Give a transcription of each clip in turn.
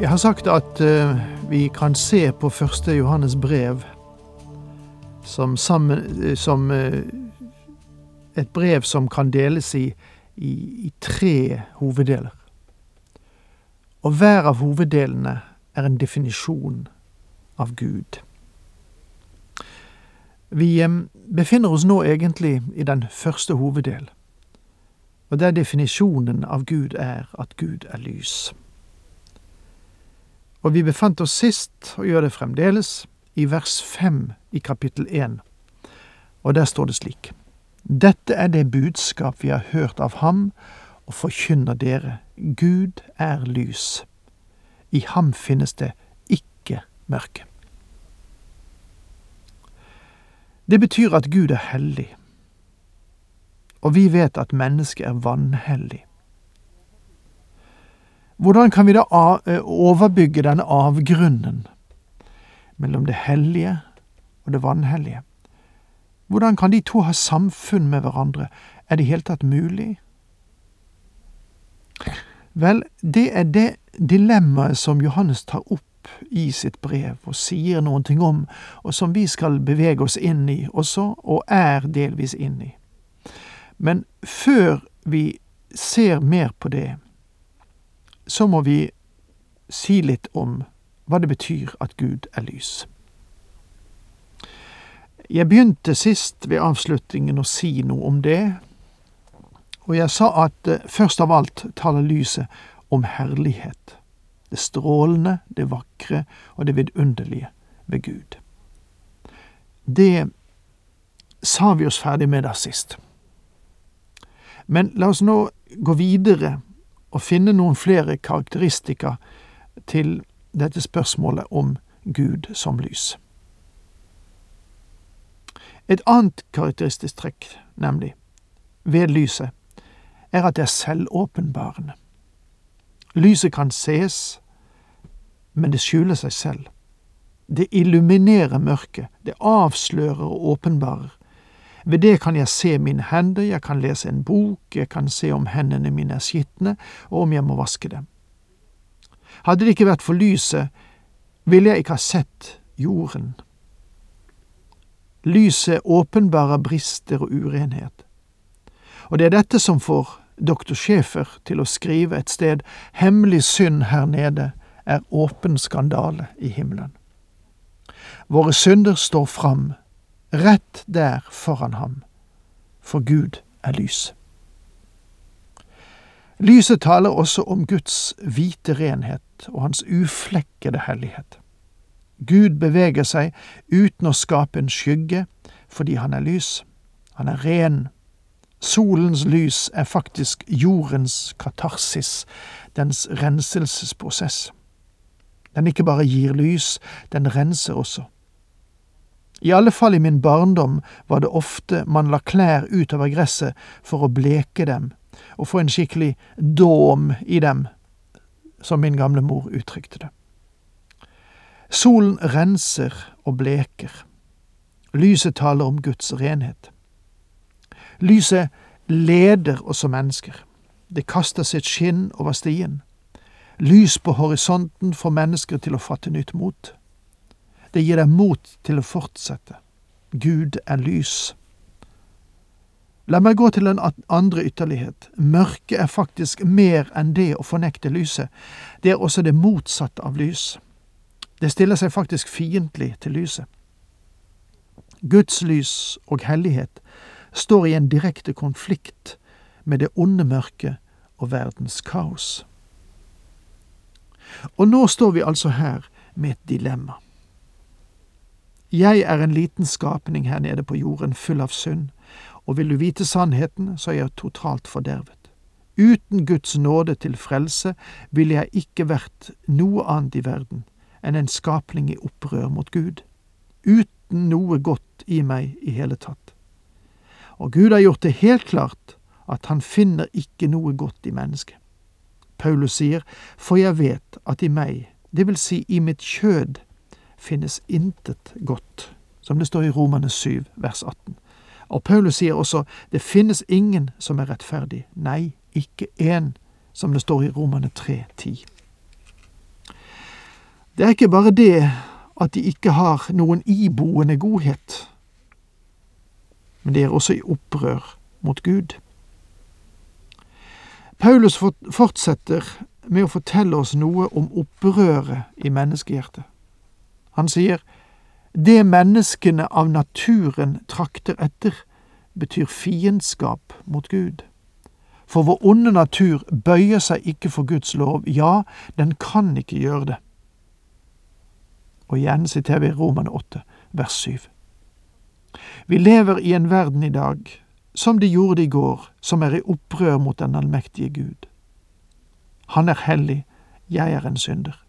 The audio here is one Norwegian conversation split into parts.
Jeg har sagt at eh, vi kan se på første Johannes brev som, sammen, eh, som eh, et brev som kan deles i, i, i tre hoveddeler. Og hver av hoveddelene er en definisjon av Gud. Vi befinner oss nå egentlig i den første hoveddel, og der definisjonen av Gud er at Gud er lys. Og vi befant oss sist, og gjør det fremdeles, i vers fem i kapittel én, og der står det slik. Dette er det budskap vi har hørt av ham og forkynner dere. Gud er lys. I ham finnes det ikke mørke. Det betyr at Gud er hellig, og vi vet at mennesket er vanhellig. Hvordan kan vi da overbygge denne avgrunnen mellom det hellige og det vanhellige? Hvordan kan de to ha samfunn med hverandre? Er det i hele tatt mulig? Vel, det er det dilemmaet som Johannes tar opp i sitt brev og sier noen ting om, og som vi skal bevege oss inn i også, og er delvis inn i. Men før vi ser mer på det, så må vi si litt om hva det betyr at Gud er lys. Jeg begynte sist ved avslutningen å si noe om det, og jeg sa at først av alt taler lyset om herlighet, det strålende, det vakre og det vidunderlige ved Gud. Det sa vi oss ferdig med da sist. Men la oss nå gå videre og finne noen flere karakteristika til dette spørsmålet om Gud som lys. Et annet karakteristisk trekk, nemlig, ved lyset, er at det er selvåpenbarende. Lyset kan ses, men det skjuler seg selv. Det illuminerer mørket, det avslører og åpenbarer. Ved det kan jeg se mine hender, jeg kan lese en bok, jeg kan se om hendene mine er skitne, og om jeg må vaske dem. Hadde det ikke vært for lyset, ville jeg ikke ha sett jorden. Lyset åpenbarer brister og urenhet. Og det er dette som får doktor Schäfer til å skrive et sted Hemmelig synd her nede er åpen skandale i himmelen. Våre synder står fram, rett der foran ham, for Gud er lys. Lyset taler også om Guds hvite renhet og hans uflekkede hellighet. Gud beveger seg uten å skape en skygge, fordi han er lys. Han er ren. Solens lys er faktisk jordens katarsis, dens renselsesprosess. Den ikke bare gir lys, den renser også. I alle fall i min barndom var det ofte man la klær utover gresset for å bleke dem, og få en skikkelig dåm i dem, som min gamle mor uttrykte det. Solen renser og bleker. Lyset taler om Guds renhet. Lyset leder oss som mennesker. Det kaster sitt skinn over stien. Lys på horisonten får mennesker til å fatte nytt mot. Det gir deg mot til å fortsette. Gud er lys. La meg gå til en andre ytterlighet. Mørket er faktisk mer enn det å fornekte lyset. Det er også det motsatte av lys. Det stiller seg faktisk fiendtlig til lyset. Guds lys og hellighet står i en direkte konflikt med det onde mørket og verdens kaos. Og nå står vi altså her med et dilemma. Jeg er en liten skapning her nede på jorden full av synd, og vil du vite sannheten, så er jeg totalt fordervet. Uten Guds nåde til frelse ville jeg ikke vært noe annet i verden enn en skapning i opprør mot Gud, uten noe godt i meg i hele tatt. Og Gud har gjort det helt klart at han finner ikke noe godt i mennesket. Paulus sier, for jeg vet at i meg, det vil si i mitt kjød, finnes intet godt, som det står i Romane 7, vers 18. Og Paulus sier også, det finnes ingen som er rettferdig, nei, ikke én, som det står i Romane 3, 10. Det er ikke bare det at de ikke har noen iboende godhet, men de er også i opprør mot Gud. Paulus fortsetter med å fortelle oss noe om opprøret i menneskehjertet. Han sier det menneskene av naturen trakter etter, betyr fiendskap mot Gud. For vår onde natur bøyer seg ikke for Guds lov, ja, den kan ikke gjøre det. Og igjen siterer vi Romane 8, vers 7. Vi lever i en verden i dag som de gjorde i går, som er i opprør mot den allmektige Gud. Han er hellig, jeg er en synder.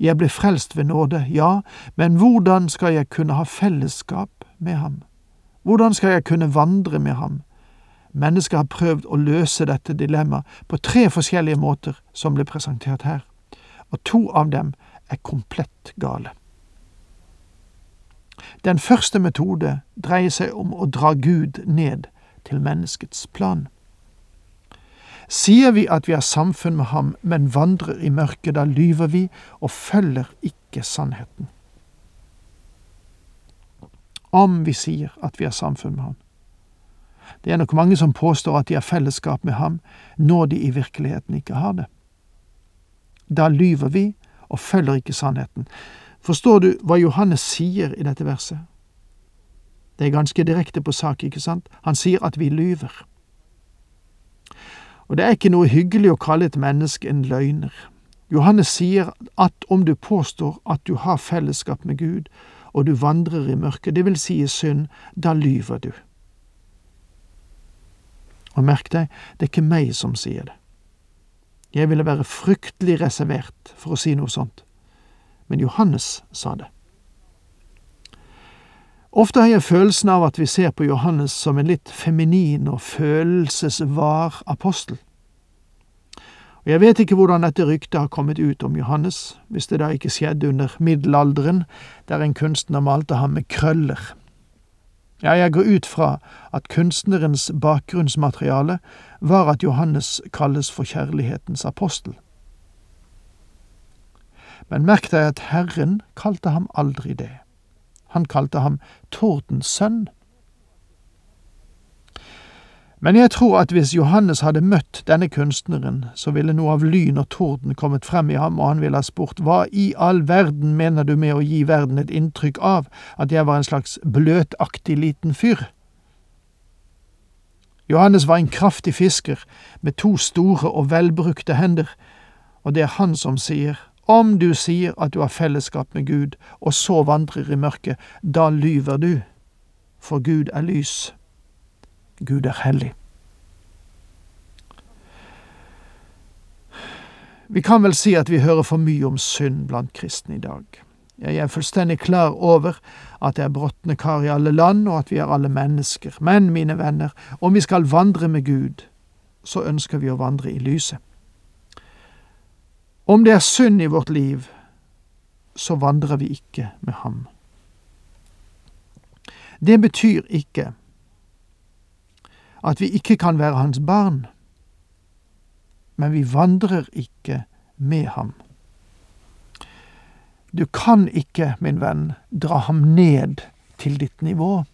Jeg ble frelst ved nåde, ja, men hvordan skal jeg kunne ha fellesskap med ham? Hvordan skal jeg kunne vandre med ham? Mennesket har prøvd å løse dette dilemmaet på tre forskjellige måter som ble presentert her, og to av dem er komplett gale. Den første metode dreier seg om å dra Gud ned til menneskets plan. Sier vi at vi har samfunn med ham, men vandrer i mørket, da lyver vi og følger ikke sannheten. Om vi sier at vi har samfunn med ham. Det er nok mange som påstår at de har fellesskap med ham, når de i virkeligheten ikke har det. Da lyver vi og følger ikke sannheten. Forstår du hva Johannes sier i dette verset? Det er ganske direkte på sak, ikke sant? Han sier at vi lyver. Og det er ikke noe hyggelig å kalle et menneske en løgner. Johannes sier at om du påstår at du har fellesskap med Gud, og du vandrer i mørket, det vil si i synd, da lyver du. Og merk deg, det er ikke meg som sier det. Jeg ville være fryktelig reservert for å si noe sånt men Johannes sa det. Ofte har jeg følelsen av at vi ser på Johannes som en litt feminin og følelsesvar apostel. Og Jeg vet ikke hvordan dette ryktet har kommet ut om Johannes, hvis det da ikke skjedde under middelalderen, der en kunstner malte ham med krøller. Ja, jeg går ut fra at kunstnerens bakgrunnsmateriale var at Johannes kalles for kjærlighetens apostel. Men merk deg at Herren kalte ham aldri det. Han kalte ham Tordens sønn. Men jeg tror at hvis Johannes hadde møtt denne kunstneren, så ville noe av lyn og torden kommet frem i ham, og han ville ha spurt hva i all verden mener du med å gi verden et inntrykk av at jeg var en slags bløtaktig liten fyr? Johannes var en kraftig fisker med to store og velbrukte hender, og det er han som sier, om du sier at du har fellesskap med Gud, og så vandrer i mørket, da lyver du, for Gud er lys. Gud er hellig. Vi kan vel si at vi hører for mye om synd blant kristne i dag. Jeg er fullstendig klar over at det er bråtne kar i alle land, og at vi er alle mennesker. Men, mine venner, om vi skal vandre med Gud, så ønsker vi å vandre i lyset. Om det er synd i vårt liv, så vandrer vi ikke med ham. Det betyr ikke at vi ikke kan være hans barn, men vi vandrer ikke med ham. Du kan ikke, min venn, dra ham ned til ditt nivå.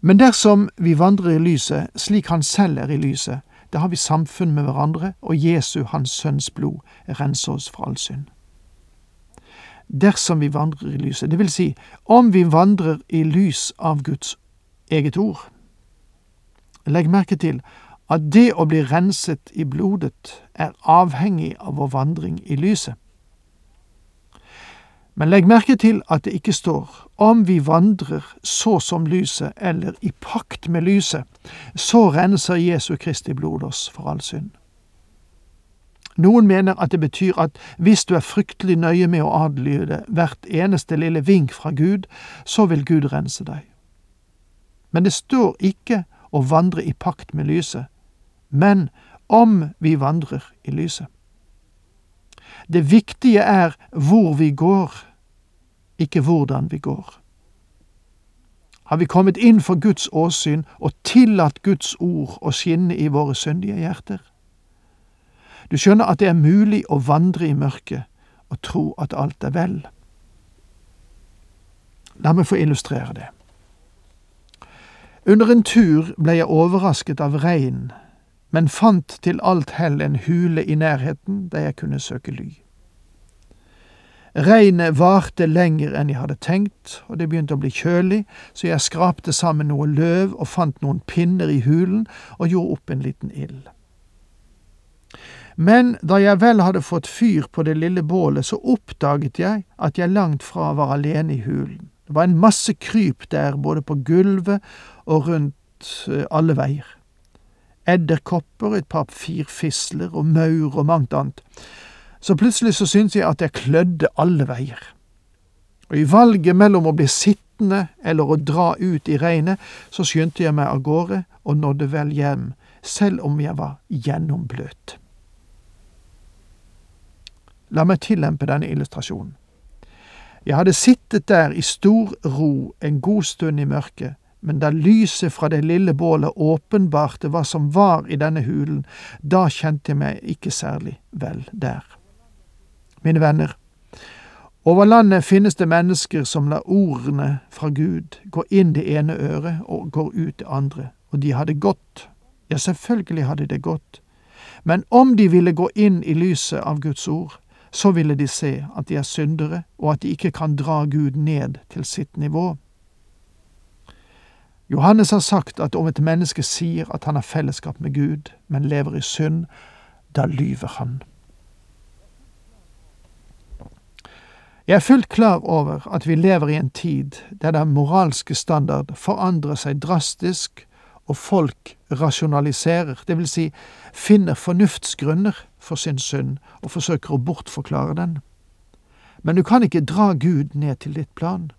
Men dersom vi vandrer i lyset slik han selv er i lyset, da har vi samfunn med hverandre, og Jesu, Hans Sønns blod, renser oss fra all synd. Dersom vi vandrer i lyset, det vil si om vi vandrer i lys av Guds eget ord. Legg merke til at det å bli renset i blodet er avhengig av vår vandring i lyset. Men legg merke til at det ikke står om vi vandrer så som lyset eller i pakt med lyset, så renser Jesu Kristi blod oss for all synd. Noen mener at det betyr at hvis du er fryktelig nøye med å adlyde hvert eneste lille vink fra Gud, så vil Gud rense deg. Men det står ikke å vandre i pakt med lyset, men om vi vandrer i lyset. Det viktige er hvor vi går, ikke hvordan vi går. Har vi kommet inn for Guds åsyn og tillatt Guds ord å skinne i våre syndige hjerter? Du skjønner at det er mulig å vandre i mørket og tro at alt er vel. La meg få illustrere det. Under en tur ble jeg overrasket av regn, men fant til alt hell en hule i nærheten der jeg kunne søke ly. Regnet varte lenger enn jeg hadde tenkt, og det begynte å bli kjølig, så jeg skrapte sammen noe løv og fant noen pinner i hulen og gjorde opp en liten ild. Men da jeg vel hadde fått fyr på det lille bålet, så oppdaget jeg at jeg langt fra var alene i hulen. Det var en masse kryp der, både på gulvet og rundt eh, alle veier. Edderkopper, et par firfisler og maur og mangt annet. Så plutselig så syntes jeg at jeg klødde alle veier. Og i valget mellom å bli sittende eller å dra ut i regnet, så skyndte jeg meg av gårde og nådde vel hjem, selv om jeg var gjennombløt. La meg tillempe denne illustrasjonen. Jeg hadde sittet der i stor ro en god stund i mørket, men da lyset fra det lille bålet åpenbarte hva som var i denne hulen, da kjente jeg meg ikke særlig vel der. Mine venner, over landet finnes det mennesker som lar ordene fra Gud gå inn det ene øret og går ut det andre, og de hadde godt, ja, selvfølgelig hadde det godt, men om de ville gå inn i lyset av Guds ord, så ville de se at de er syndere, og at de ikke kan dra Gud ned til sitt nivå. Johannes har sagt at om et menneske sier at han har fellesskap med Gud, men lever i synd, da lyver han. Jeg er fullt klar over at vi lever i en tid der den moralske standard forandrer seg drastisk og folk rasjonaliserer, vil si finner fornuftsgrunner for sin synd og forsøker å bortforklare den. Men du kan ikke dra Gud ned til ditt plan.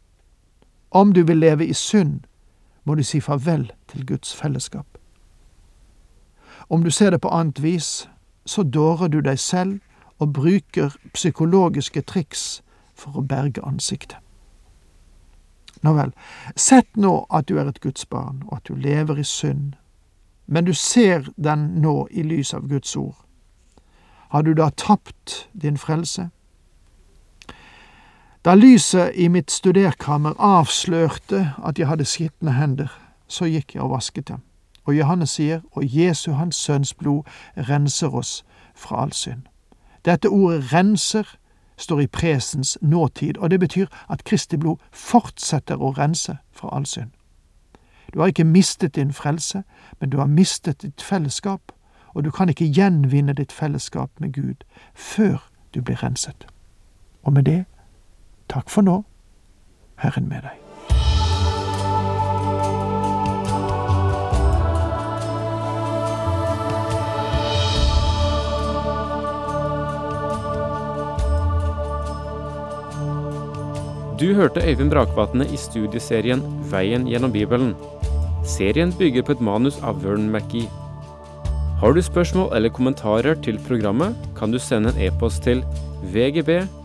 Om du vil leve i synd, må du si farvel til Guds fellesskap. Om du ser det på annet vis, så dårer du deg selv og bruker psykologiske triks for å berge ansiktet. Nå vel, sett nå at du er et Guds barn, og at du lever i synd, men du ser den nå i lys av Guds ord. Har du da tapt din frelse? Da lyset i mitt studerkammer avslørte at jeg hadde skitne hender, så gikk jeg og vasket dem. Og Johannes sier, og Jesu hans sønns blod renser oss fra all synd. Dette ordet renser står i presens nåtid, og det betyr at Kristi blod fortsetter å rense fra all synd. Du har ikke mistet din frelse, men du har mistet ditt fellesskap, og du kan ikke gjenvinne ditt fellesskap med Gud før du blir renset. Og med det, takk for nå, Herren med deg. Du hørte Øyvind Brakvatne i studieserien Veien gjennom Bibelen. Serien bygger på et manus av Vern McGee. Har du spørsmål eller kommentarer til programmet, kan du sende en e-post til vgb